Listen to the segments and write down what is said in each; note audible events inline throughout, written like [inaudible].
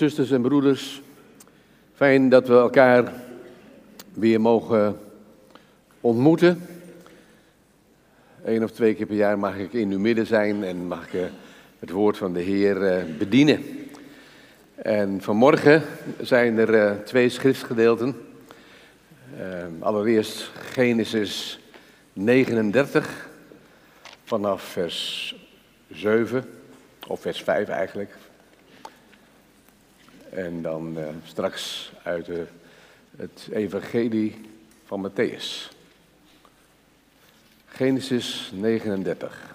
Zusters en broeders, fijn dat we elkaar weer mogen ontmoeten. Eén of twee keer per jaar mag ik in uw midden zijn en mag ik eh, het woord van de Heer eh, bedienen. En vanmorgen zijn er eh, twee schriftgedeelten. Allereerst Genesis 39 vanaf vers 7, of vers 5 eigenlijk, en dan uh, straks uit de, het Evangelie van Matthäus. Genesis 39.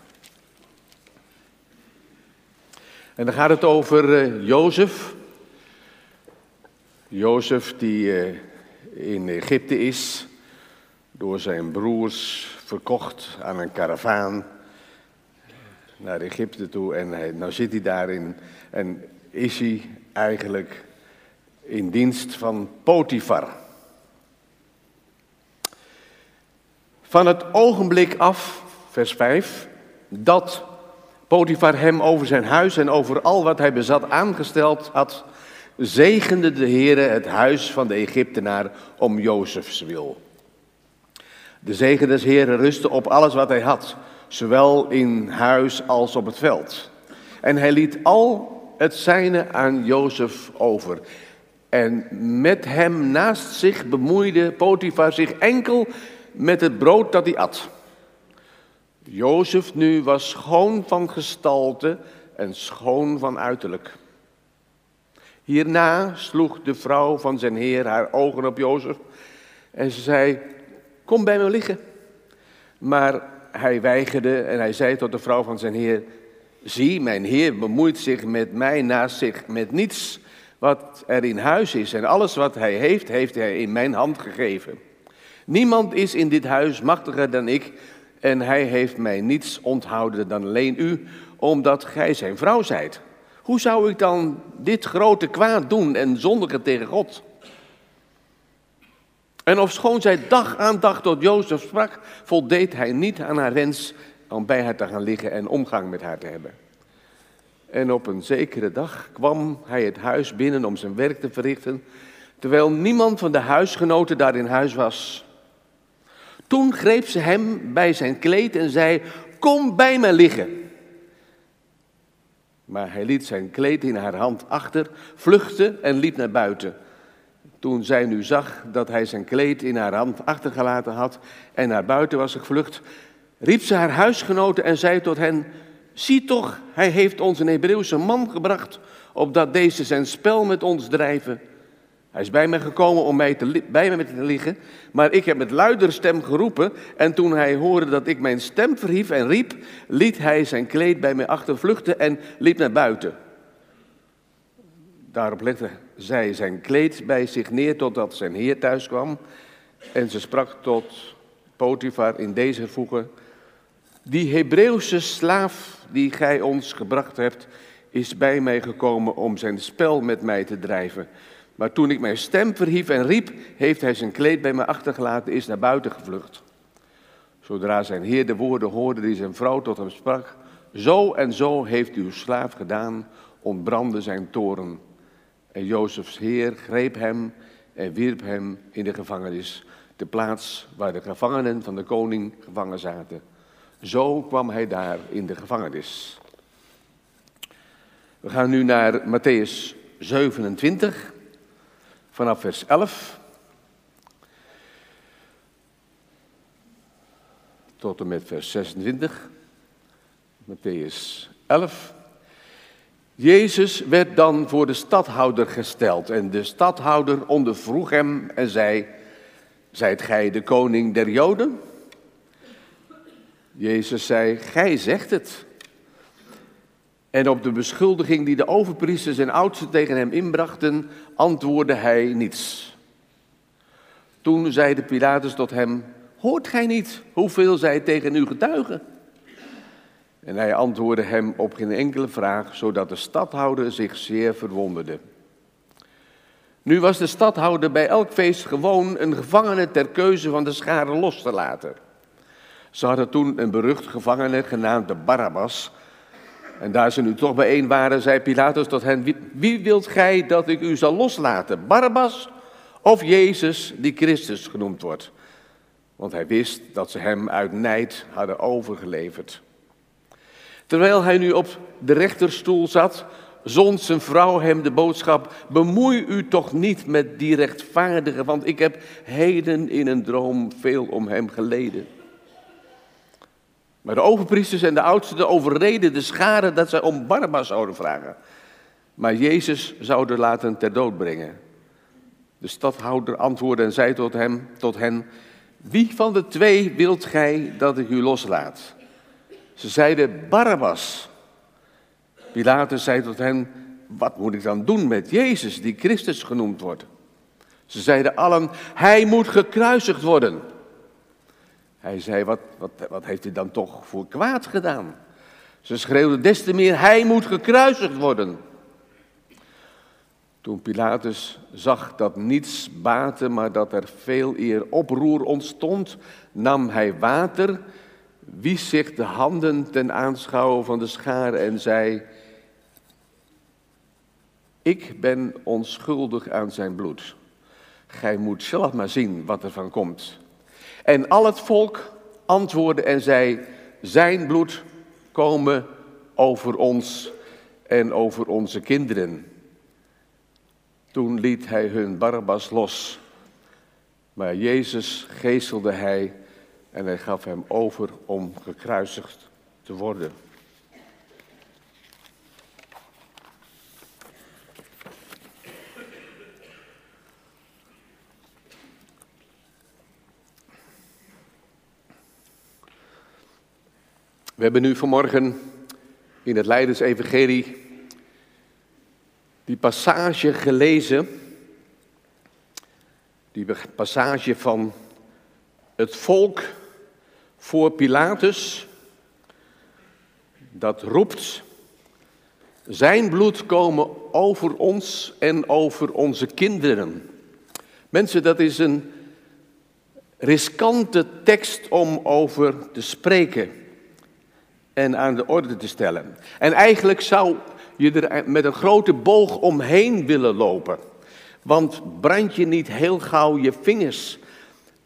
En dan gaat het over uh, Jozef. Jozef die uh, in Egypte is, door zijn broers verkocht aan een karavaan naar Egypte toe. En hij, nou zit hij daarin en is hij eigenlijk in dienst van Potifar. Van het ogenblik af, vers 5, dat Potifar hem over zijn huis en over al wat hij bezat aangesteld had, zegende de Heere het huis van de Egyptenaar om Jozefs wil. De zegen des Heeren rustte op alles wat hij had, zowel in huis als op het veld. En hij liet al het zijne aan Jozef over. En met hem naast zich bemoeide Potifar zich enkel met het brood dat hij at. Jozef nu was schoon van gestalte en schoon van uiterlijk. Hierna sloeg de vrouw van zijn heer haar ogen op Jozef en ze zei, kom bij me liggen. Maar hij weigerde en hij zei tot de vrouw van zijn heer, Zie, mijn Heer bemoeit zich met mij naast zich met niets wat er in huis is. En alles wat hij heeft, heeft hij in mijn hand gegeven. Niemand is in dit huis machtiger dan ik. En hij heeft mij niets onthouden dan alleen u, omdat gij zijn vrouw zijt. Hoe zou ik dan dit grote kwaad doen en zondigen tegen God? En ofschoon zij dag aan dag tot Jozef sprak, voldeed hij niet aan haar wens om bij haar te gaan liggen en omgang met haar te hebben. En op een zekere dag kwam hij het huis binnen om zijn werk te verrichten, terwijl niemand van de huisgenoten daar in huis was. Toen greep ze hem bij zijn kleed en zei: Kom bij mij liggen. Maar hij liet zijn kleed in haar hand achter, vluchtte en liep naar buiten. Toen zij nu zag dat hij zijn kleed in haar hand achtergelaten had en naar buiten was gevlucht, riep ze haar huisgenoten en zei tot hen: Zie toch, hij heeft ons een Hebreeuwse man gebracht, opdat deze zijn spel met ons drijven. Hij is bij mij gekomen om mij te, bij mij te liggen, maar ik heb met luider stem geroepen. En toen hij hoorde dat ik mijn stem verhief en riep, liet hij zijn kleed bij mij achtervluchten en liep naar buiten. Daarop legde zij zijn kleed bij zich neer totdat zijn heer thuis kwam. En ze sprak tot Potifar in deze voegen. Die Hebreeuwse slaaf die gij ons gebracht hebt, is bij mij gekomen om zijn spel met mij te drijven. Maar toen ik mijn stem verhief en riep, heeft hij zijn kleed bij mij achtergelaten, is naar buiten gevlucht. Zodra zijn heer de woorden hoorde die zijn vrouw tot hem sprak, zo en zo heeft uw slaaf gedaan, ontbrandde zijn toren. En Jozefs heer greep hem en wierp hem in de gevangenis, de plaats waar de gevangenen van de koning gevangen zaten. Zo kwam hij daar in de gevangenis. We gaan nu naar Matthäus 27, vanaf vers 11. Tot en met vers 26. Matthäus 11. Jezus werd dan voor de stadhouder gesteld en de stadhouder ondervroeg hem en zei, zijt gij de koning der Joden? Jezus zei, gij zegt het. En op de beschuldiging die de overpriesters en oudsten tegen hem inbrachten, antwoordde hij niets. Toen zeide Pilatus tot hem, hoort gij niet hoeveel zij tegen u getuigen? En hij antwoordde hem op geen enkele vraag, zodat de stadhouder zich zeer verwonderde. Nu was de stadhouder bij elk feest gewoon een gevangene ter keuze van de scharen los te laten. Ze hadden toen een berucht gevangene genaamd de Barabbas, En daar ze nu toch bijeen waren, zei Pilatus tot hen: wie, wie wilt gij dat ik u zal loslaten? Barabbas of Jezus, die Christus genoemd wordt? Want hij wist dat ze hem uit nijd hadden overgeleverd. Terwijl hij nu op de rechterstoel zat, zond zijn vrouw hem de boodschap: Bemoei u toch niet met die rechtvaardige, want ik heb heden in een droom veel om hem geleden. Maar de overpriesters en de oudsten overreden de schade dat zij om Barabbas zouden vragen. Maar Jezus zouden laten ter dood brengen. De stadhouder antwoordde en zei tot, hem, tot hen: Wie van de twee wilt gij dat ik u loslaat? Ze zeiden Barabbas. Pilatus zei tot hen: Wat moet ik dan doen met Jezus, die Christus genoemd wordt? Ze zeiden allen: Hij moet gekruisigd worden. Hij zei: wat, wat, wat heeft hij dan toch voor kwaad gedaan? Ze schreeuwden des te meer: Hij moet gekruisigd worden. Toen Pilatus zag dat niets baatte, maar dat er veel eer oproer ontstond, nam hij water, wies zich de handen ten aanschouwen van de schare en zei: Ik ben onschuldig aan zijn bloed. Gij moet zelf maar zien wat er van komt. En al het volk antwoordde en zei: Zijn bloed komen over ons en over onze kinderen. Toen liet hij hun Barabbas los. Maar Jezus geestelde hij en hij gaf hem over om gekruisigd te worden. We hebben nu vanmorgen in het Leidens-evangelie die passage gelezen. Die passage van het volk voor Pilatus. Dat roept, zijn bloed komen over ons en over onze kinderen. Mensen, dat is een riskante tekst om over te spreken en aan de orde te stellen. En eigenlijk zou je er met een grote boog omheen willen lopen. Want brand je niet heel gauw je vingers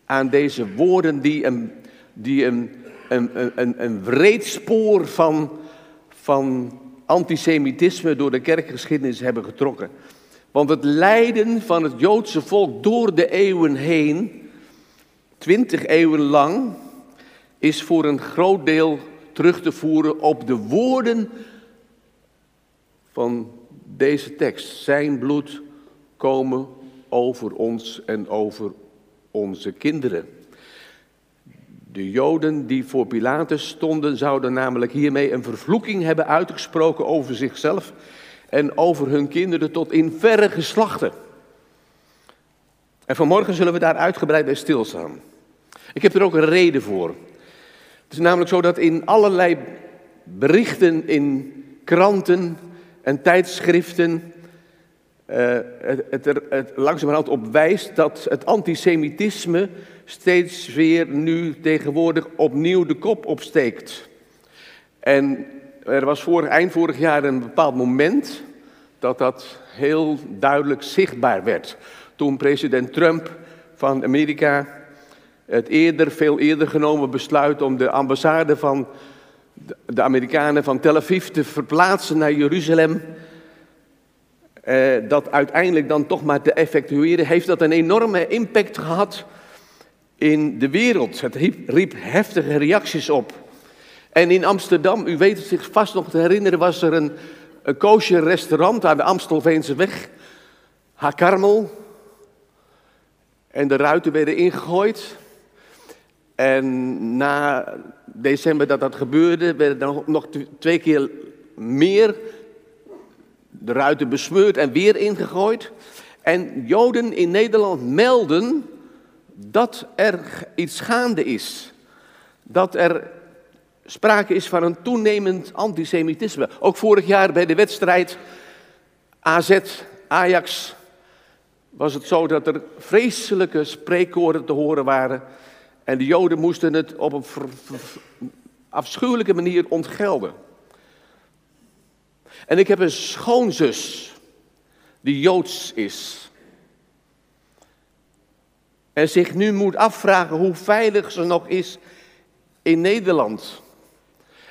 aan deze woorden die een, die een, een, een, een wreed spoor van, van antisemitisme door de kerkgeschiedenis hebben getrokken. Want het lijden van het Joodse volk door de eeuwen heen, twintig eeuwen lang, is voor een groot deel terug te voeren op de woorden van deze tekst. Zijn bloed komen over ons en over onze kinderen. De Joden die voor Pilatus stonden, zouden namelijk hiermee een vervloeking hebben uitgesproken over zichzelf en over hun kinderen tot in verre geslachten. En vanmorgen zullen we daar uitgebreid bij stilstaan. Ik heb er ook een reden voor. Het is namelijk zo dat in allerlei berichten in kranten en tijdschriften uh, het er langzamerhand op wijst dat het antisemitisme steeds weer nu tegenwoordig opnieuw de kop opsteekt. En er was vorig, eind vorig jaar een bepaald moment dat dat heel duidelijk zichtbaar werd. Toen president Trump van Amerika het eerder, veel eerder genomen besluit om de ambassade van de Amerikanen van Tel Aviv te verplaatsen naar Jeruzalem. Eh, dat uiteindelijk dan toch maar te effectueren, heeft dat een enorme impact gehad in de wereld. Het riep, heftige reacties op. En in Amsterdam, u weet het zich vast nog te herinneren, was er een, een kosher restaurant aan de Amstelveense weg. Hakarmel. En de ruiten werden ingegooid. En na december dat dat gebeurde, werden er nog twee keer meer de ruiten besmeurd en weer ingegooid. En Joden in Nederland melden dat er iets gaande is. Dat er sprake is van een toenemend antisemitisme. Ook vorig jaar bij de wedstrijd AZ Ajax was het zo dat er vreselijke spreekkoren te horen waren en de Joden moesten het op een afschuwelijke manier ontgelden. En ik heb een schoonzus die Joods is. En zich nu moet afvragen hoe veilig ze nog is in Nederland.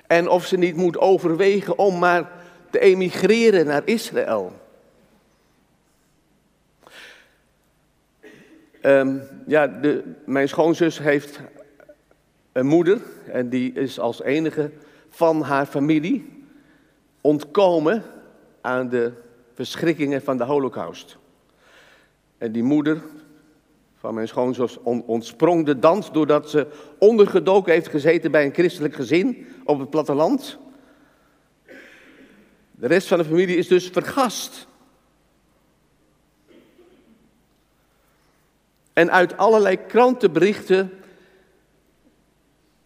En of ze niet moet overwegen om maar te emigreren naar Israël. Um, ja, de, mijn schoonzus heeft een moeder en die is als enige van haar familie ontkomen aan de verschrikkingen van de holocaust. En die moeder van mijn schoonzus ontsprong de dans doordat ze ondergedoken heeft gezeten bij een christelijk gezin op het platteland. De rest van de familie is dus vergast. En uit allerlei krantenberichten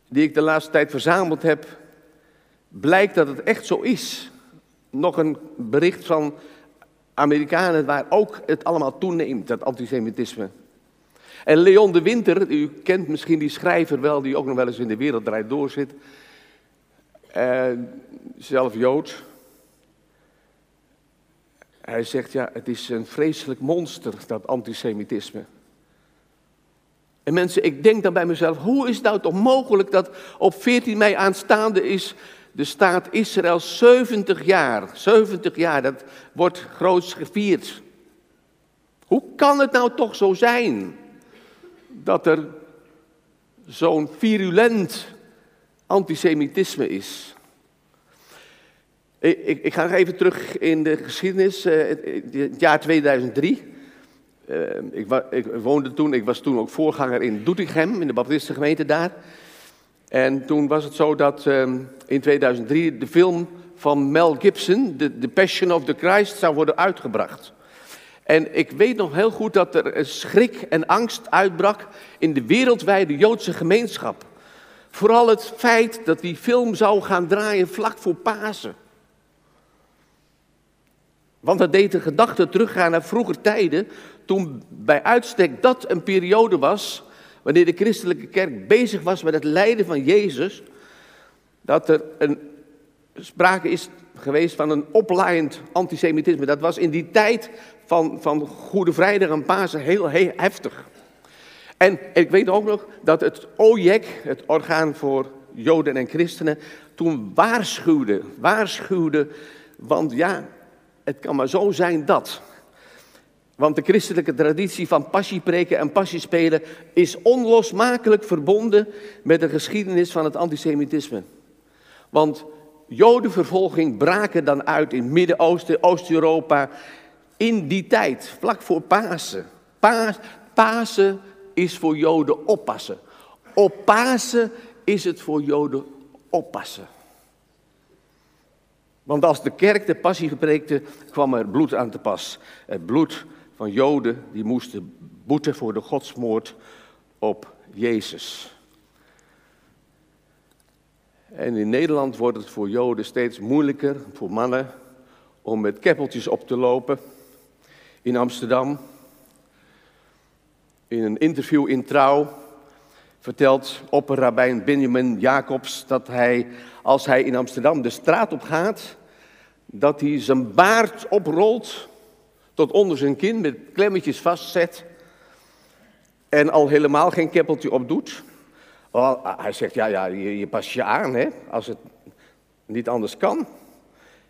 die ik de laatste tijd verzameld heb, blijkt dat het echt zo is. Nog een bericht van Amerikanen waar ook het allemaal toeneemt, dat antisemitisme. En Leon de Winter, u kent misschien die schrijver wel, die ook nog wel eens in de wereld draait door. Uh, zelf Jood. Hij zegt, ja, het is een vreselijk monster, dat antisemitisme. En mensen, ik denk dan bij mezelf, hoe is het nou toch mogelijk dat op 14 mei aanstaande is de staat Israël 70 jaar. 70 jaar, dat wordt groots gevierd. Hoe kan het nou toch zo zijn dat er zo'n virulent antisemitisme is? Ik, ik, ik, ga even terug in de geschiedenis, uh, het jaar 2003. Uh, ik, ik, woonde toen, ik was toen ook voorganger in Doetinchem, in de Baptistengemeente daar. En toen was het zo dat uh, in 2003 de film van Mel Gibson, The, the Passion of the Christ, zou worden uitgebracht. En ik weet nog heel goed dat er schrik en angst uitbrak in de wereldwijde Joodse gemeenschap. Vooral het feit dat die film zou gaan draaien vlak voor Pasen. Want dat deed de gedachte teruggaan naar vroeger tijden, toen bij uitstek dat een periode was, wanneer de christelijke kerk bezig was met het lijden van Jezus, dat er een, sprake is geweest van een oplaaiend antisemitisme. Dat was in die tijd van, van Goede Vrijdag en Pasen heel, heel heftig. En ik weet ook nog dat het OJEC, het orgaan voor Joden en Christenen, toen waarschuwde, waarschuwde, want ja, het kan maar zo zijn dat. Want de christelijke traditie van passiepreken en passiespelen is onlosmakelijk verbonden met de geschiedenis van het antisemitisme. Want jodenvervolging braken dan uit in Midden-Oosten, Oost-Europa, in die tijd, vlak voor Pasen. Pasen is voor joden oppassen. Op Pasen is het voor joden oppassen. Want als de kerk de passie gepreekte, kwam er bloed aan te pas. Het bloed van Joden die moesten boeten voor de godsmoord op Jezus. En in Nederland wordt het voor Joden steeds moeilijker, voor mannen, om met keppeltjes op te lopen. In Amsterdam, in een interview in Trouw, vertelt opperrabijn Benjamin Jacobs dat hij, als hij in Amsterdam de straat op gaat, dat hij zijn baard oprolt tot onder zijn kin met klemmetjes vastzet en al helemaal geen keppeltje op doet. Hij zegt, ja, ja je, je past je aan hè, als het niet anders kan.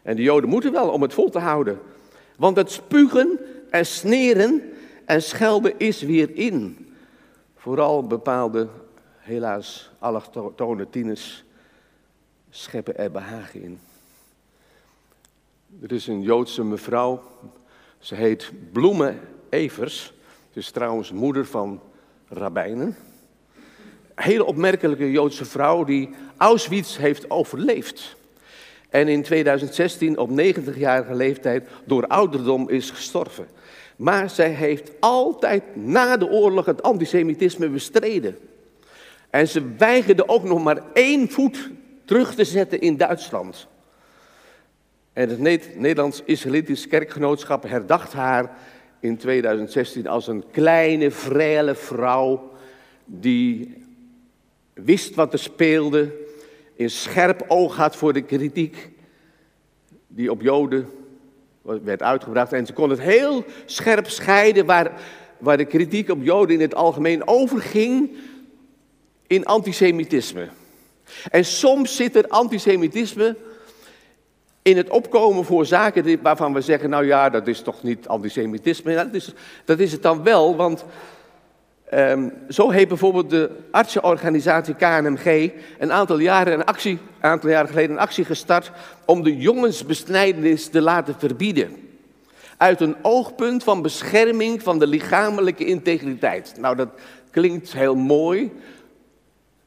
En de Joden moeten wel om het vol te houden. Want het spugen en sneren en schelden is weer in. Vooral bepaalde, helaas allochtone tieners scheppen er behagen in. Er is een Joodse mevrouw, ze heet Bloemen Evers. Ze is trouwens moeder van rabbijnen. Een hele opmerkelijke Joodse vrouw die Auschwitz heeft overleefd. En in 2016 op 90-jarige leeftijd door ouderdom is gestorven. Maar zij heeft altijd na de oorlog het antisemitisme bestreden. En ze weigerde ook nog maar één voet terug te zetten in Duitsland. En het Nederlands-Israëlitisch kerkgenootschap herdacht haar in 2016 als een kleine, vrije vrouw die wist wat er speelde, in scherp oog had voor de kritiek, die op Joden werd uitgebracht. En ze kon het heel scherp scheiden waar, waar de kritiek op Joden in het algemeen overging in antisemitisme. En soms zit er antisemitisme in het opkomen voor zaken waarvan we zeggen, nou ja, dat is toch niet antisemitisme. dat, is, dat is het dan wel, want um, zo heeft bijvoorbeeld de artsenorganisatie KNMG een aantal jaren, een actie, aantal jaren geleden een actie gestart om de jongensbesnijdenis te laten verbieden. Uit een oogpunt van bescherming van de lichamelijke integriteit. Nou, dat klinkt heel mooi.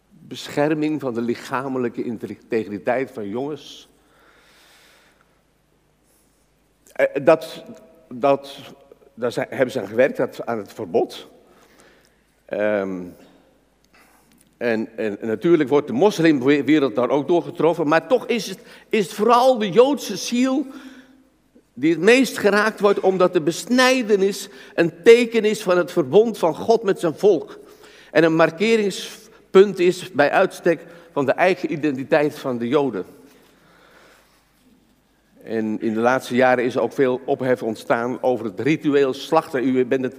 Bescherming van de lichamelijke integriteit van jongens. Eh, dat, dat, daar hebben ze aan gewerkt, aan het verbod. Um, en, en, natuurlijk wordt de moslimwereld daar ook door getroffen, maar toch is het, is het vooral de Joodse ziel die het meest geraakt wordt, omdat de besnijdenis een teken is van het verbond van God met zijn volk. En een markeringspunt is bij uitstek van de eigen identiteit van de Joden. En in de laatste jaren is er ook veel ophef ontstaan over het ritueel slachten. U bent het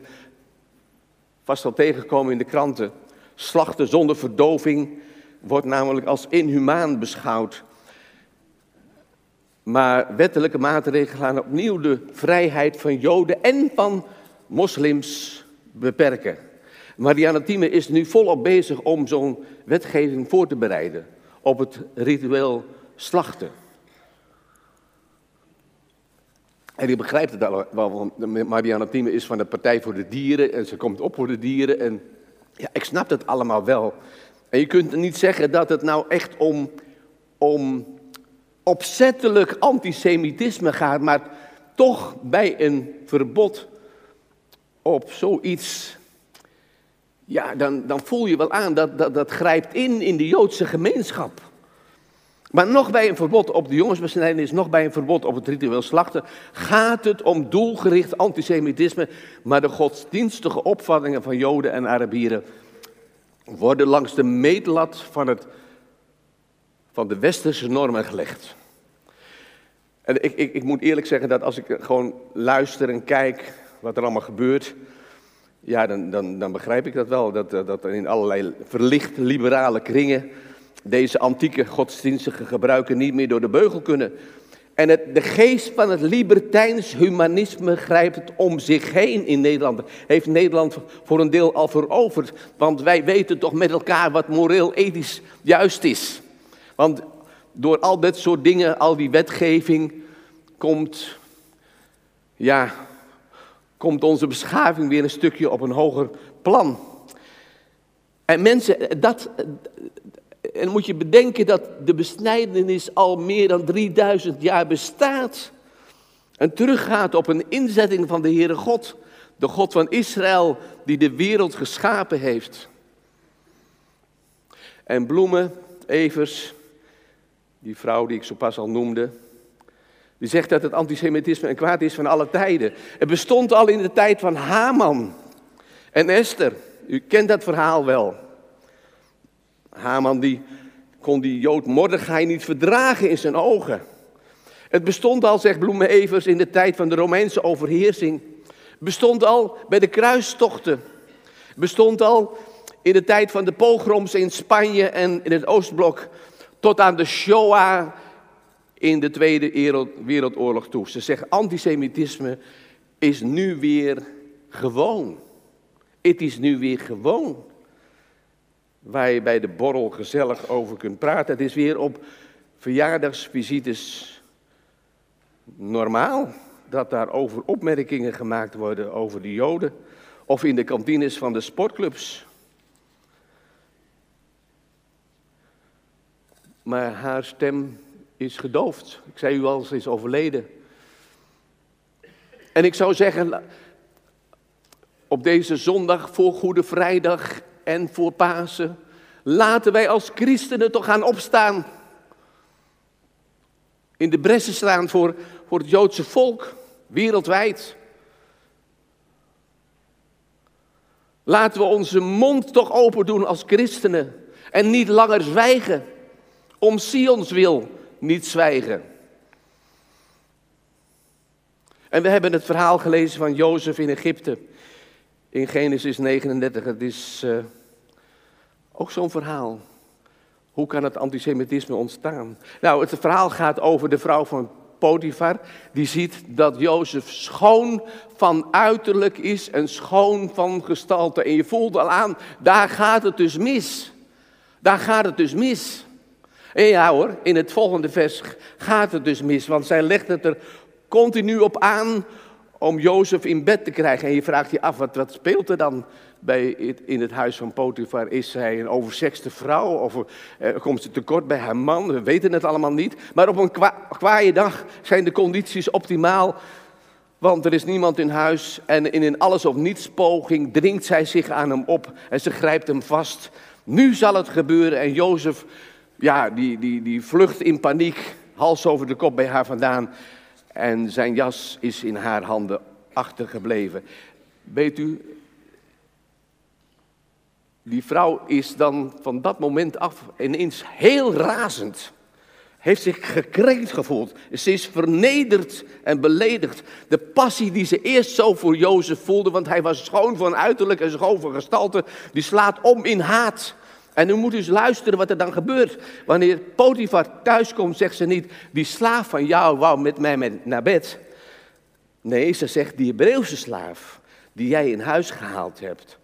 vast al tegengekomen in de kranten. Slachten zonder verdoving wordt namelijk als inhumaan beschouwd. Maar wettelijke maatregelen gaan opnieuw de vrijheid van Joden en van moslims beperken. Marianne Thieme is nu volop bezig om zo'n wetgeving voor te bereiden op het ritueel slachten. En die begrijpt het al wel, want Marianne Thieme is van de Partij voor de Dieren en ze komt op voor de dieren. En ja, ik snap het allemaal wel. En je kunt niet zeggen dat het nou echt om, om opzettelijk antisemitisme gaat, maar toch bij een verbod op zoiets, ja, dan, dan voel je wel aan dat, dat dat grijpt in in de Joodse gemeenschap. Maar nog bij een verbod op de jongensbesnijdenis, nog bij een verbod op het ritueel slachten, gaat het om doelgericht antisemitisme. Maar de godsdienstige opvattingen van Joden en Arabieren worden langs de meetlat van, het, van de westerse normen gelegd. En ik, ik, ik moet eerlijk zeggen dat als ik gewoon luister en kijk wat er allemaal gebeurt, ja, dan, dan, dan begrijp ik dat wel. Dat, dat in allerlei verlicht liberale kringen deze antieke godsdienstige gebruiken niet meer door de beugel kunnen. En het, de geest van het libertijns humanisme grijpt het om zich heen in Nederland. Heeft Nederland voor een deel al veroverd. Want wij weten toch met elkaar wat moreel ethisch juist is. Want door al dit soort dingen, al die wetgeving, komt, ja, komt onze beschaving weer een stukje op een hoger plan. En mensen, dat, en moet je bedenken dat de besnijdenis al meer dan 3000 jaar bestaat. En teruggaat op een inzetting van de Heere God. De God van Israël die de wereld geschapen heeft. En bloemen, Evers, die vrouw die ik zo pas al noemde, die zegt dat het antisemitisme een kwaad is van alle tijden. Het bestond al in de tijd van Haman en Esther. U kent dat verhaal wel. Haman die kon die Jood Mordechai niet verdragen in zijn ogen. Het bestond al, zegt Bloemenevers, in de tijd van de Romeinse overheersing. Bestond al bij de kruistochten. Bestond al in de tijd van de pogroms in Spanje en in het Oostblok. Tot aan de Shoah in de Tweede Wereldoorlog toe. Ze zeggen antisemitisme is nu weer gewoon. Het is nu weer gewoon waar je bij de borrel gezellig over kunt praten. Het is weer op verjaardagsvisites normaal dat daarover opmerkingen gemaakt worden over de Joden of in de kantines van de sportclubs. Maar haar stem is gedoofd. Ik zei u al, ze is overleden. En ik zou zeggen, op deze zondag voor Goede Vrijdag en voor Pasen. Laten wij als christenen toch gaan opstaan. In de bressen staan voor, voor het Joodse volk, wereldwijd. Laten we onze mond toch open doen als christenen en niet langer zwijgen. Om Sions wil niet zwijgen. En we hebben het verhaal gelezen van Jozef in Egypte. In Genesis 39. Het is uh, ook zo'n verhaal. Hoe kan het antisemitisme ontstaan? Nou, het verhaal gaat over de vrouw van Potifar. Die ziet dat Jozef schoon van uiterlijk is en schoon van gestalte. En je voelt al aan, daar gaat het dus mis. Daar gaat het dus mis. En ja hoor, in het volgende vers gaat het dus mis. Want zij legt het er continu op aan om Jozef in bed te krijgen. En je vraagt je af, wat, wat speelt er dan bij in het huis van Potifar? Is zij een oversexte vrouw of uh, komt ze tekort bij haar man? We weten het allemaal niet. Maar op een kwa kwaaie dag zijn de condities optimaal. Want er is niemand in huis en in een alles of niets poging dringt zij zich aan hem op en ze grijpt hem vast. Nu zal het gebeuren en Jozef, ja, die, die, die vlucht in paniek, hals over de kop bij haar vandaan. En zijn jas is in haar handen achtergebleven. Weet u, die vrouw is dan van dat moment af ineens heel razend. Heeft zich gekrenkt gevoeld. Ze is vernederd en beledigd. De passie die ze eerst zo voor Jozef voelde, want hij was schoon van uiterlijk en schoon van gestalte, die slaat om in haat. En u moet dus luisteren wat er dan gebeurt. Wanneer Potifar thuiskomt, zegt ze niet, die slaaf van jou wou met mij naar bed. Nee, ze zegt, die Hebreeuwse slaaf die jij in huis gehaald hebt,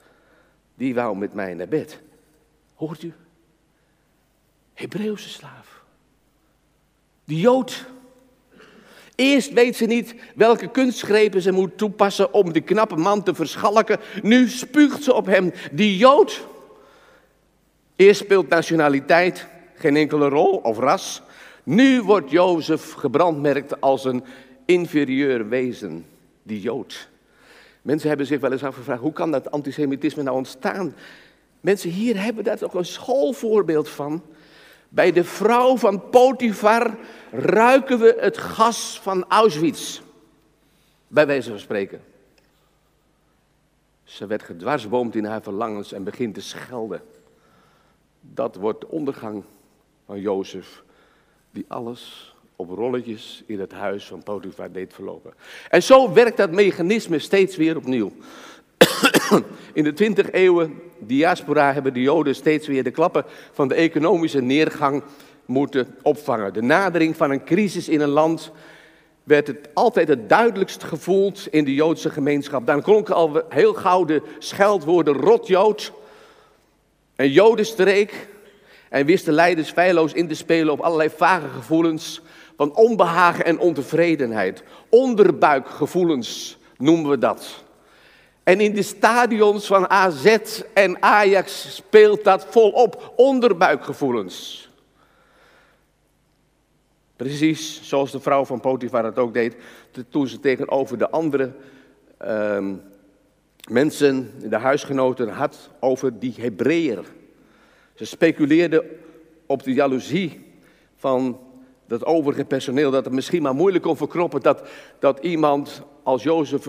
die wou met mij naar bed. Hoort u? Hebreeuwse slaaf. Die Jood. Eerst weet ze niet welke kunstgrepen ze moet toepassen om die knappe man te verschalken. Nu spuugt ze op hem, die Jood. Eerst speelt nationaliteit geen enkele rol of ras. Nu wordt Jozef gebrandmerkt als een inferieur wezen, die Jood. Mensen hebben zich wel eens afgevraagd, hoe kan dat antisemitisme nou ontstaan? Mensen hier hebben daar toch een schoolvoorbeeld van. Bij de vrouw van Potifar ruiken we het gas van Auschwitz. Bij wijze van spreken. Ze werd gedwarsboomd in haar verlangens en begint te schelden. Dat wordt de ondergang van Jozef, die alles op rolletjes in het huis van Potifar deed verlopen. En zo werkt dat mechanisme steeds weer opnieuw. [coughs] In de 20 eeuwen diaspora hebben de Joden steeds weer de klappen van de economische neergang moeten opvangen. De nadering van een crisis in een land werd het altijd het duidelijkst gevoeld in de Joodse gemeenschap. Dan klonken al heel gauw de scheldwoorden rotjood en Jodenstreek. En wisten leiders feilloos in te spelen op allerlei vage gevoelens van onbehagen en ontevredenheid. Onderbuikgevoelens noemen we dat. En in de stadions van AZ en Ajax speelt dat volop onderbuikgevoelens. Precies zoals de vrouw van Potifar het ook deed toen ze tegenover de andere ehm, mensen, de huisgenoten, had over die Hebreeër. Ze speculeerde op de jaloezie van dat overige personeel, dat het misschien maar moeilijk kon verkroppen dat, dat iemand als Jozef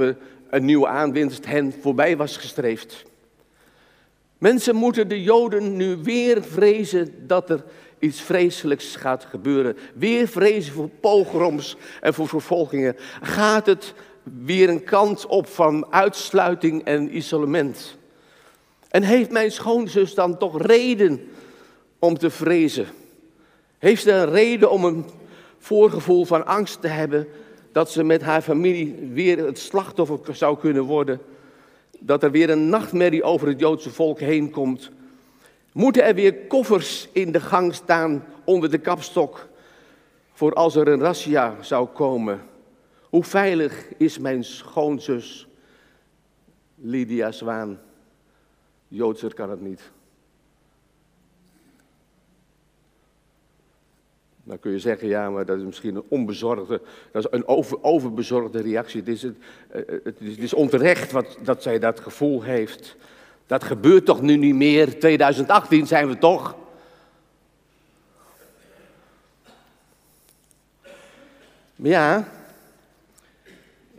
een nieuwe aanwinst hen voorbij was gestreefd. Mensen moeten de Joden nu weer vrezen dat er iets vreselijks gaat gebeuren. Weer vrezen voor pogroms en voor vervolgingen. Gaat het weer een kant op van uitsluiting en isolement? En heeft mijn schoonzus dan toch reden om te vrezen? Heeft ze een reden om een voorgevoel van angst te hebben dat ze met haar familie weer het slachtoffer zou kunnen worden? Dat er weer een nachtmerrie over het Joodse volk heen komt? Moeten er weer koffers in de gang staan onder de kapstok voor als er een razzia zou komen? Hoe veilig is mijn schoonzus Lydia Zwaan? Joodser kan het niet. Dan kun je zeggen, ja, maar dat is misschien een onbezorgde, dat is een over, overbezorgde reactie. Het is, het, eh, is, is onterecht wat, dat zij dat gevoel heeft. Dat gebeurt toch nu niet meer? 2018 zijn we toch? Ja,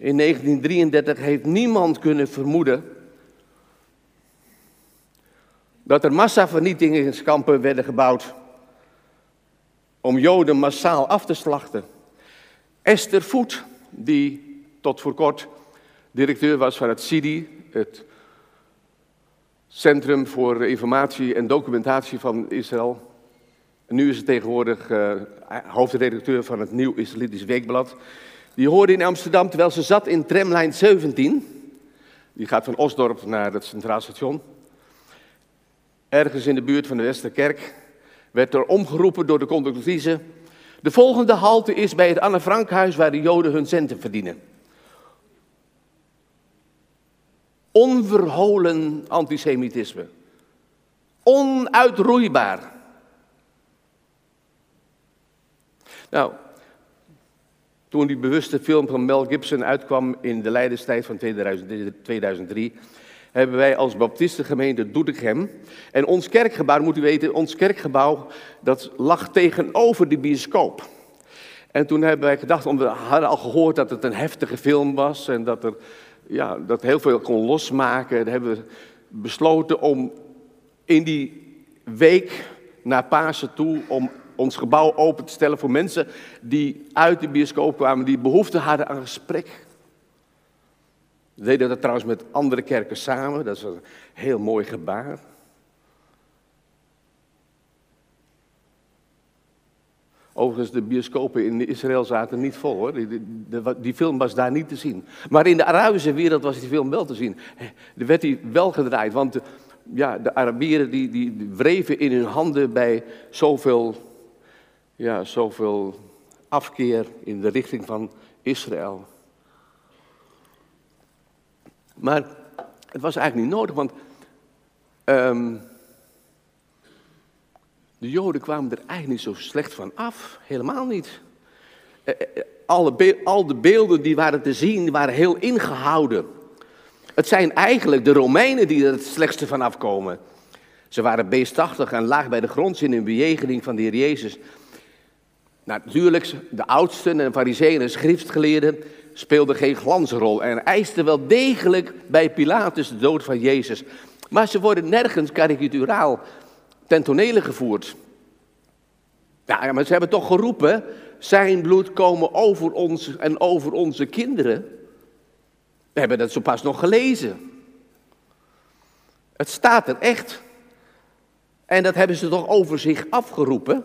in 1933 heeft niemand kunnen vermoeden dat er massavernietigingskampen werden gebouwd om Joden massaal af te slachten. Esther Voet, die tot voor kort directeur was van het CIDI, het Centrum voor Informatie en Documentatie van Israël. En nu is het tegenwoordig uh, hoofdredacteur van het Nieuw Israëlitisch Weekblad. Die hoorde in Amsterdam terwijl ze zat in tramlijn 17. Die gaat van Osdorp naar het Centraal Station. Ergens in de buurt van de Westerkerk werd er omgeroepen door de conductrice. De volgende halte is bij het Anne Frankhuis waar de Joden hun centen verdienen. Onverholen antisemitisme. Onuitroeibaar. Nou, toen die bewuste film van Mel Gibson uitkwam in de Leidenstijd van 2003, hebben wij als baptistengemeente Doetinchem. En ons kerkgebouw, moet u weten, ons kerkgebouw, dat lag tegenover de bioscoop. En toen hebben wij gedacht, omdat we hadden al gehoord dat het een heftige film was en dat er ja, dat heel veel kon losmaken. Dan hebben we besloten om in die week naar Pasen toe, om ons gebouw open te stellen voor mensen die uit de bioscoop kwamen, die behoefte hadden aan gesprek. We deden dat trouwens met andere kerken samen, dat is een heel mooi gebaar. Overigens, de bioscopen in Israël zaten niet vol hoor. Die, die, film was daar niet te zien. Maar in de Arabische wereld was die film wel te zien. Er werd hij wel gedraaid, want de, ja, de Arabieren die, die wreven in hun handen bij zoveel, ja, zoveel afkeer in de richting van Israël. Maar het was eigenlijk niet nodig, want um, de Joden kwamen er eigenlijk niet zo slecht van af. Helemaal niet. Eh, eh, alle al de beelden die waren te zien, waren heel ingehouden. Het zijn eigenlijk de Romeinen die er het slechtste van afkomen. Ze waren beestachtig en laag bij de grond in hun bejegening van de Heer Jezus. Nou, natuurlijk, de oudsten en fariseeën en schriftgeleerden speelden geen glansrol en eisten wel degelijk bij Pilatus de dood van Jezus. Maar ze worden nergens karikaturaal ten tonele gevoerd. Ja, maar ze hebben toch geroepen, zijn bloed komen over ons en over onze kinderen. We hebben dat zo pas nog gelezen. Het staat er echt. En dat hebben ze toch over zich afgeroepen.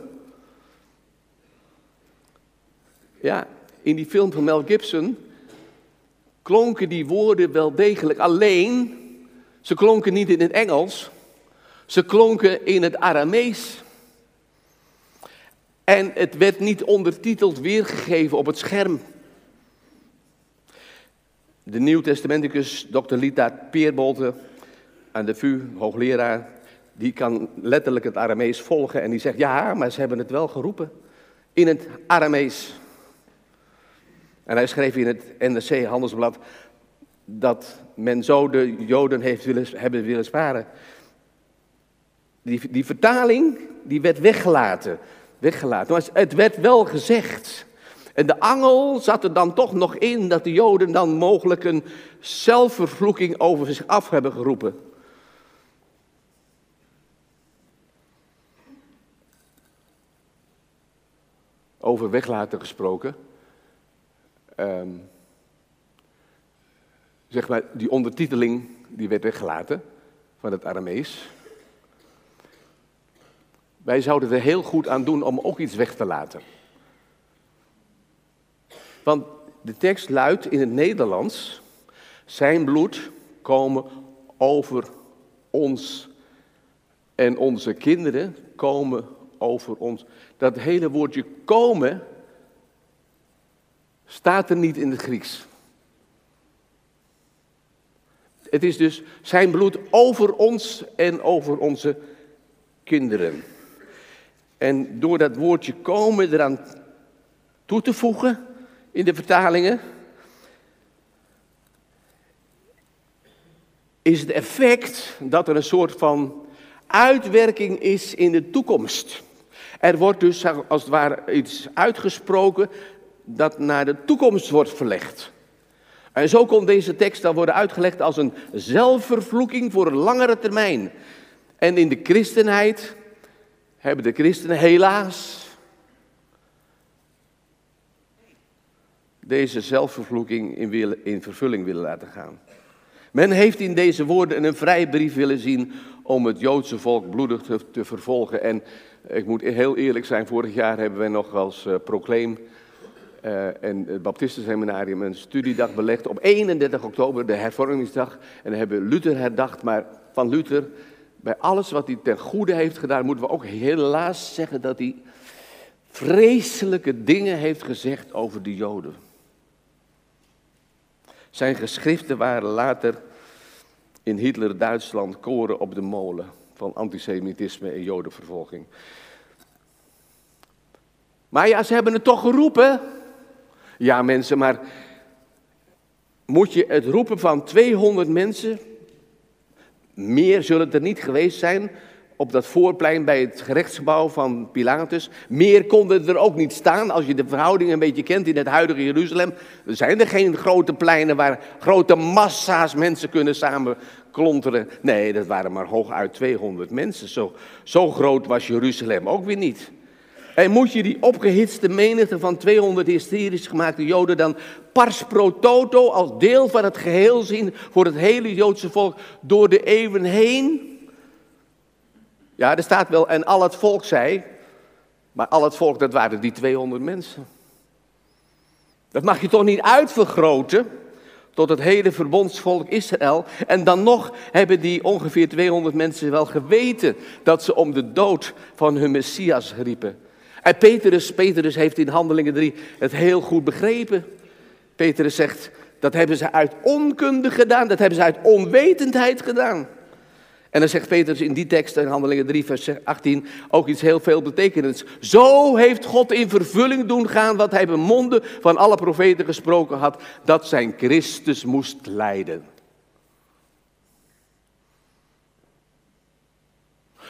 Ja, in die film van Mel Gibson klonken die woorden wel degelijk. Alleen, ze klonken niet in het Engels, ze klonken in het Aramees. En het werd niet ondertiteld weergegeven op het scherm. De Nieuw-Testamenticus Dr. Lita Peerbolte aan de VU, hoogleraar, die kan letterlijk het Aramees volgen en die zegt, ja, maar ze hebben het wel geroepen in het Aramees. En hij schreef in het NRC Handelsblad dat men zo de Joden heeft willen, hebben willen sparen. Die, die vertaling die werd weggelaten. weggelaten. Maar het werd wel gezegd. En de angel zat er dan toch nog in dat de Joden dan mogelijk een zelfvervloeking over zich af hebben geroepen. Over weglaten gesproken. Um, zeg maar, die ondertiteling die werd weggelaten van het Aramees. Wij zouden er heel goed aan doen om ook iets weg te laten. Want de tekst luidt in het Nederlands: Zijn bloed komen over ons en onze kinderen komen over ons. Dat hele woordje komen staat er niet in het Grieks. Het is dus zijn bloed over ons en over onze kinderen. En door dat woordje komen eraan toe te voegen in de vertalingen, is het effect dat er een soort van uitwerking is in de toekomst. Er wordt dus als het ware iets uitgesproken dat naar de toekomst wordt verlegd. En zo kon deze tekst dan worden uitgelegd als een zelfvervloeking voor een langere termijn. En in de christenheid hebben de christenen helaas deze zelfvervloeking in, in vervulling willen laten gaan. Men heeft in deze woorden een vrijbrief willen zien om het Joodse volk bloedig te, vervolgen. En ik moet heel eerlijk zijn, vorig jaar hebben wij nog als uh, proclaim uh, en het Baptistenseminarium een studiedag belegd op 31 oktober, de hervormingsdag. En dan hebben we Luther herdacht, maar van Luther, bij alles wat hij ten goede heeft gedaan, moeten we ook helaas zeggen dat hij vreselijke dingen heeft gezegd over de Joden. Zijn geschriften waren later in Hitler-Duitsland koren op de molen van antisemitisme en jodenvervolging. Maar ja, ze hebben het toch geroepen. Ja, mensen, maar moet je het roepen van 200 mensen? Meer zullen er niet geweest zijn op dat voorplein bij het gerechtsgebouw van Pilatus. Meer konden er ook niet staan als je de verhoudingen een beetje kent in het huidige Jeruzalem. Er zijn er geen grote pleinen waar grote massa's mensen kunnen samenklonteren. Nee, dat waren maar hooguit 200 mensen. Zo, zo groot was Jeruzalem ook weer niet. En moet je die opgehitste menigte van 200 hysterisch gemaakte Joden dan pars pro toto als deel van het geheel zien voor het hele Joodse volk door de eeuwen heen? Ja, er staat wel, en al het volk zei, maar al het volk, dat waren die 200 mensen. Dat mag je toch niet uitvergroten tot het hele verbondsvolk Israël. En dan nog hebben die ongeveer 200 mensen wel geweten dat ze om de dood van hun Messias riepen. En Petrus, Petrus heeft in Handelingen 3 het heel goed begrepen. Petrus zegt, dat hebben ze uit onkunde gedaan, dat hebben ze uit onwetendheid gedaan. En dan zegt Petrus in die tekst in Handelingen 3, vers 18 ook iets heel veel betekenends. Zo heeft God in vervulling doen gaan wat hij bemonden van alle profeten gesproken had, dat zijn Christus moest lijden.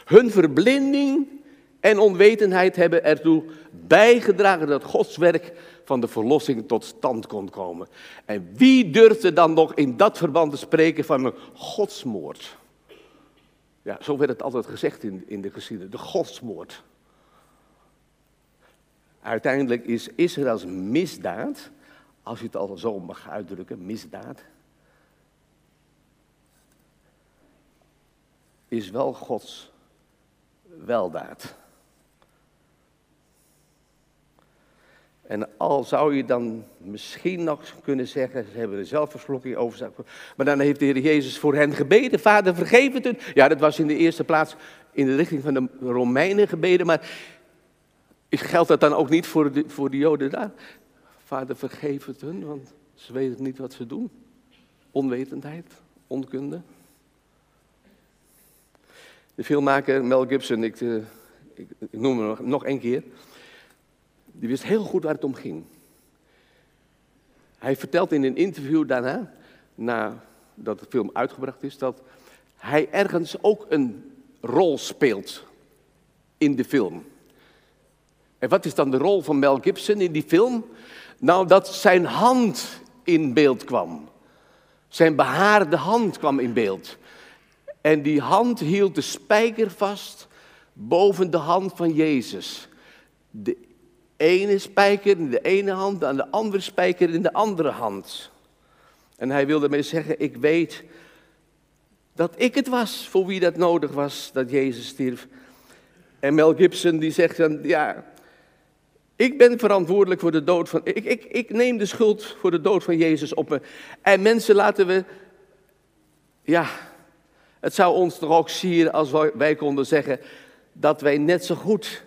Hun verblinding en onwetendheid hebben ertoe bijgedragen dat Gods werk van de verlossing tot stand kon komen. En wie durfde dan nog in dat verband te spreken van een godsmoord? Ja, zo werd het altijd gezegd in, in de geschiedenis, de godsmoord. Uiteindelijk is Israëls misdaad, als je het al zo mag uitdrukken, misdaad, is wel Gods weldaad. En al zou je dan misschien nog kunnen zeggen, ze hebben er zelfverslokking over. Maar dan heeft de Heer Jezus voor hen gebeden. Vader, vergeef het hun. Ja, dat was in de eerste plaats in de richting van de Romeinen gebeden. Maar geldt dat dan ook niet voor de, voor de Joden daar? Vader, vergeef het hun, want ze weten niet wat ze doen. Onwetendheid, onkunde. De filmmaker Mel Gibson, ik, eh, ik, noem hem nog, nog één keer die wist heel goed waar het om ging. Hij vertelt in een interview daarna, nadat de film uitgebracht is, dat hij ergens ook een rol speelt in de film. En wat is dan de rol van Mel Gibson in die film? Nou, dat zijn hand in beeld kwam. Zijn behaarde hand kwam in beeld. En die hand hield de spijker vast boven de hand van Jezus. De ene spijker in de ene hand, en de andere spijker in de andere hand. En hij wilde mij zeggen, ik weet dat ik het was voor wie dat nodig was, dat Jezus stierf. En Mel Gibson die zegt dan, ja, ik ben verantwoordelijk voor de dood van, ik, ik, ik neem de schuld voor de dood van Jezus op me. En mensen laten we, ja, het zou ons toch ook sieren als wij konden zeggen dat wij net zo goed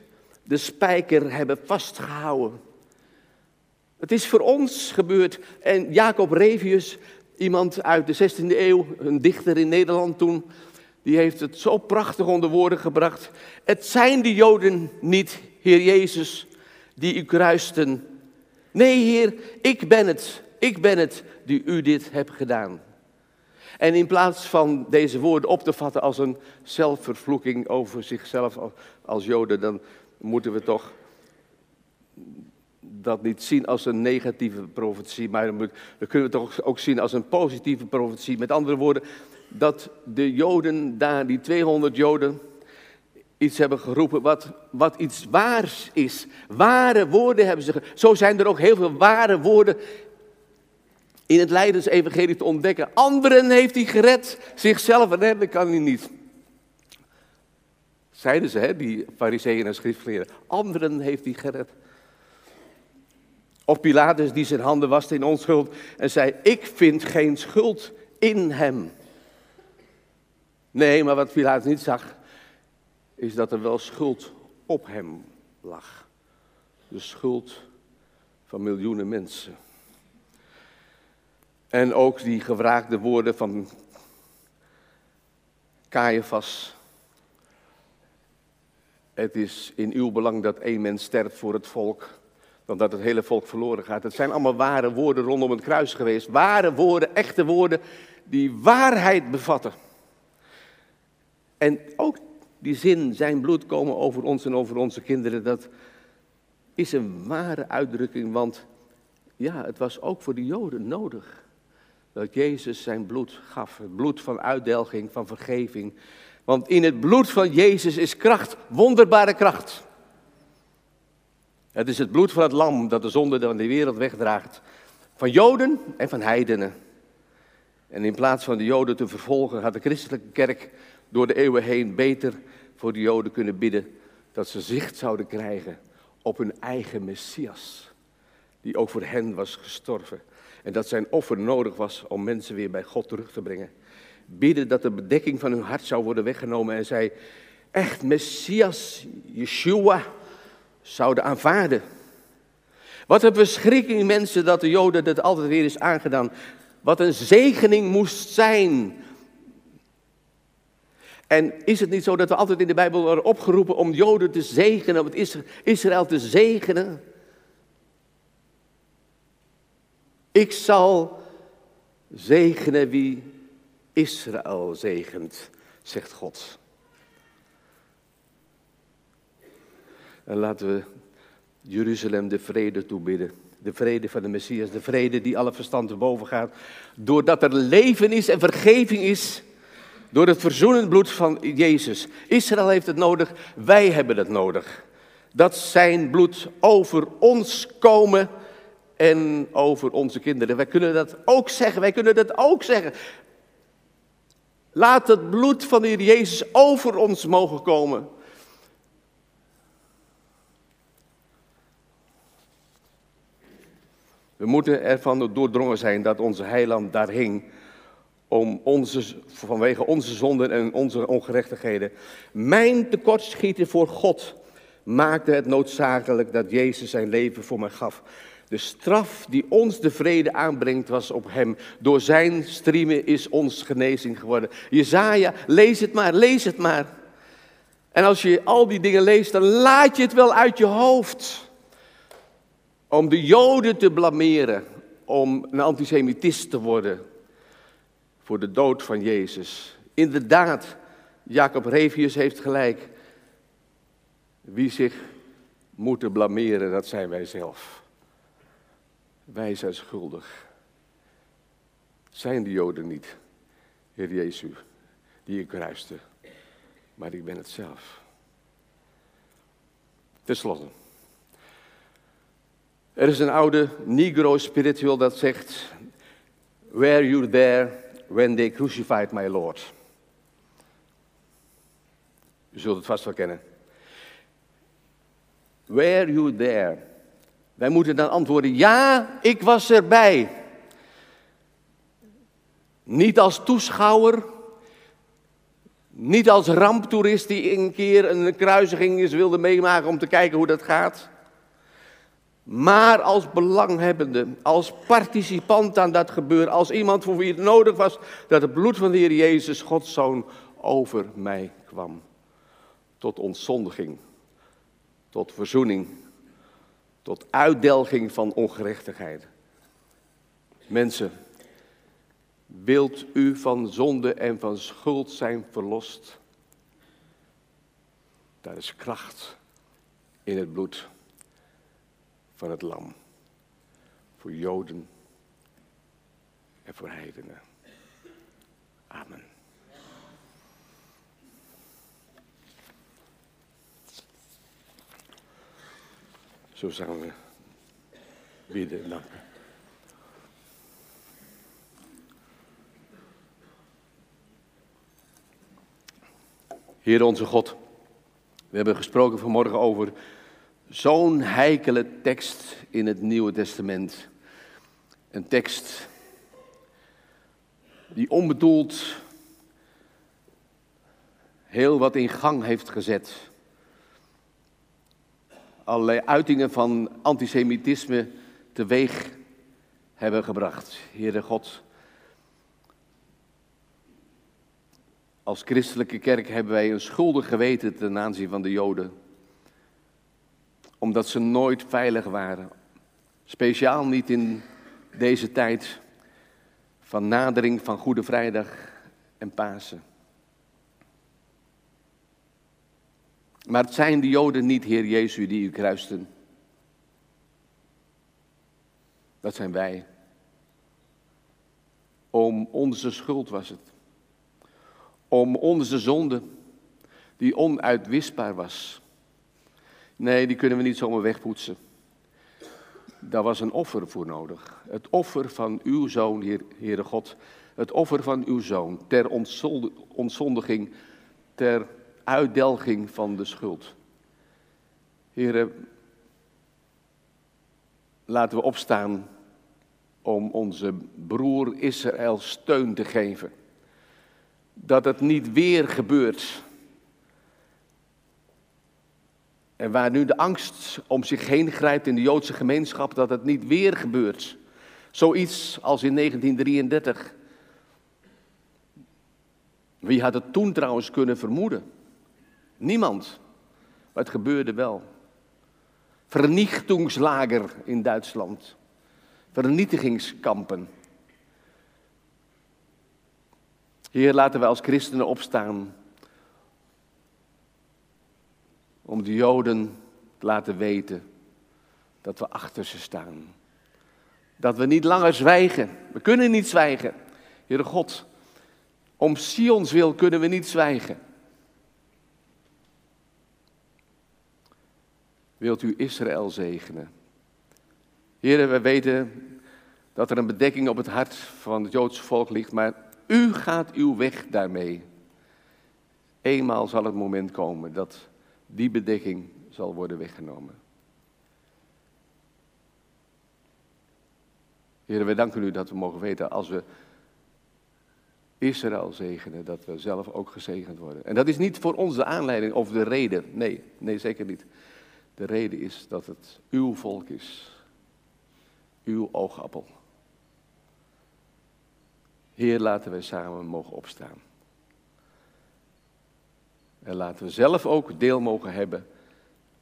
de spijker hebben vastgehouden. Het is voor ons gebeurd. En Jacob Revius, iemand uit de 16e eeuw, een dichter in Nederland toen, die heeft het zo prachtig onder woorden gebracht. Het zijn de Joden niet, Heer Jezus, die u kruisten. Nee, Heer, ik ben het. Ik ben het die u dit hebt gedaan. En in plaats van deze woorden op te vatten als een zelfvervloeking over zichzelf als Joden, dan moeten we toch dat niet zien als een negatieve profetie, maar dan kunnen we toch ook zien als een positieve profetie. Met andere woorden, dat de Joden daar, die 200 Joden, iets hebben geroepen wat, wat iets waars is. Ware woorden hebben ze. Zo zijn er ook heel veel ware woorden in het Leidens-evangelie te ontdekken. Anderen heeft hij gered, zichzelf redden kan hij niet. Zeiden ze, hè, die fariseeën en schriftgeleerden. Anderen heeft hij gered. Of Pilatus die zijn handen waste in onschuld en zei, ik vind geen schuld in hem. Nee, maar wat Pilatus niet zag, is dat er wel schuld op hem lag. De schuld van miljoenen mensen. En ook die gevraagde woorden van Caiaphas. Het is in uw belang dat één mens sterft voor het volk, dan dat het hele volk verloren gaat. Het zijn allemaal ware woorden rondom het kruis geweest. Ware woorden, echte woorden, die waarheid bevatten. En ook die zin, zijn bloed komen over ons en over onze kinderen, dat is een ware uitdrukking, want ja, het was ook voor de Joden nodig dat Jezus zijn bloed gaf. Het bloed van uitdelging, van vergeving. Want in het bloed van Jezus is kracht, wonderbare kracht. Het is het bloed van het lam dat de zonde van de wereld wegdraagt. Van Joden en van heidenen. En in plaats van de Joden te vervolgen, had de christelijke kerk door de eeuwen heen beter voor de Joden kunnen bidden dat ze zicht zouden krijgen op hun eigen Messias, die ook voor hen was gestorven. En dat zijn offer nodig was om mensen weer bij God terug te brengen. Bidden dat de bedekking van hun hart zou worden weggenomen en zij echt Messias, Yeshua, zouden aanvaarden. Wat een verschrikking mensen dat de Joden het altijd weer is aangedaan. Wat een zegening moest zijn en is het niet zo dat we altijd in de Bijbel worden opgeroepen om Joden te zegenen, om Israël te zegenen? Ik zal zegenen wie Israël zegent, zegt God. En laten we Jeruzalem de vrede toebidden. De vrede van de Messias, de vrede die alle verstand te boven gaat. Doordat er leven is en vergeving is door het verzoenend bloed van Jezus. Israël heeft het nodig, wij hebben het nodig. Dat zijn bloed over ons komen en over onze kinderen. Wij kunnen dat ook zeggen, wij kunnen dat ook zeggen. Laat het bloed van de Heer Jezus over ons mogen komen. We moeten ervan doordrongen zijn dat onze heiland daar hing om onze, vanwege onze zonden en onze ongerechtigheden. Mijn tekortschieten voor God maakte het noodzakelijk dat Jezus zijn leven voor mij gaf. De straf die ons de vrede aanbrengt was op hem. Door zijn striemen is ons genezing geworden. Jezaja, lees het maar, lees het maar. En als je al die dingen leest, dan laat je het wel uit je hoofd. Om de Joden te blameren, om een antisemitist te worden voor de dood van Jezus. Inderdaad, Jacob Revius heeft gelijk. Wie zich moeten blameren, dat zijn wij zelf. Wij zijn schuldig. Zijn de Joden niet, Heer Jezus, die ik kruiste, maar ik ben het zelf. Ten slotte. Er is een oude Negro spiritual dat zegt: Where you there, when they crucified my Lord. U zult het vast wel kennen. Were you there? Wij moeten dan antwoorden, ja, ik was erbij. Niet als toeschouwer, niet als ramptoerist die een keer een kruisiging eens wilde meemaken om te kijken hoe dat gaat maar als belanghebbende, als participant aan dat gebeuren, als iemand voor wie het nodig was dat het bloed van de Heer Jezus, Gods Zoon, over mij kwam. Tot ontzondiging, tot verzoening, tot uitdelging van ongerechtigheid. Mensen, wilt u van zonde en van schuld zijn verlost? Daar is kracht in het bloed van het lam. Voor Joden en voor heidenen. Amen. Zo samen we bidden en. Heer onze God, we hebben gesproken vanmorgen over zo'n heikele tekst in het Nieuwe Testament. Een tekst die onbedoeld heel wat in gang heeft gezet. Allerlei uitingen van antisemitisme teweeg hebben gebracht. Heere God, als christelijke kerk hebben wij een schuldig geweten ten aanzien van de Joden. Omdat ze nooit veilig waren. Speciaal niet in deze tijd van nadering van Goede Vrijdag en Pasen. Maar het zijn de Joden niet, Heer Jezus, die u kruisten. Dat zijn wij. Om onze schuld was het. Om onze zonde, die onuitwisbaar was. Nee, die kunnen we niet zomaar wegpoetsen. Daar was een offer voor nodig. Het offer van uw zoon, Heer, Heere God. Het offer van uw zoon ter ontzondiging, ter uitdelging van de schuld. Heren, laten we opstaan om onze broer Israël steun te geven. Dat het niet weer gebeurt. En waar nu de angst om zich heen grijpt in de Joodse gemeenschap, dat het niet weer gebeurt. Zoiets als in 1933. Wie had het toen trouwens kunnen vermoeden? Niemand. Maar het gebeurde wel. Vernichtingslager in Duitsland. Vernietigingskampen. Heer, laten we als christenen opstaan om de Joden te laten weten dat we achter ze staan. Dat we niet langer zwijgen. We kunnen niet zwijgen. Heere God, om Sions wil kunnen we niet zwijgen. Wilt u Israël zegenen. Heren, we weten dat er een bedekking op het hart van het Joodse volk ligt, maar u gaat uw weg daarmee. Eenmaal zal het moment komen dat die bedekking zal worden weggenomen. Heren, we danken u dat we mogen weten als we Israël zegenen, dat we zelf ook gezegend worden. En dat is niet voor ons de aanleiding of de reden. Nee, nee, zeker niet. De reden is dat het uw volk is. Uw oogappel. Heer, laten wij samen mogen opstaan. En laten we zelf ook deel mogen hebben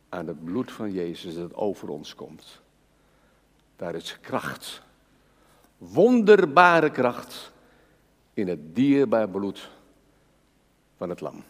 aan het bloed van Jezus dat over ons komt. Daar is kracht, wonderbare kracht in het dierbaar bloed van het lam.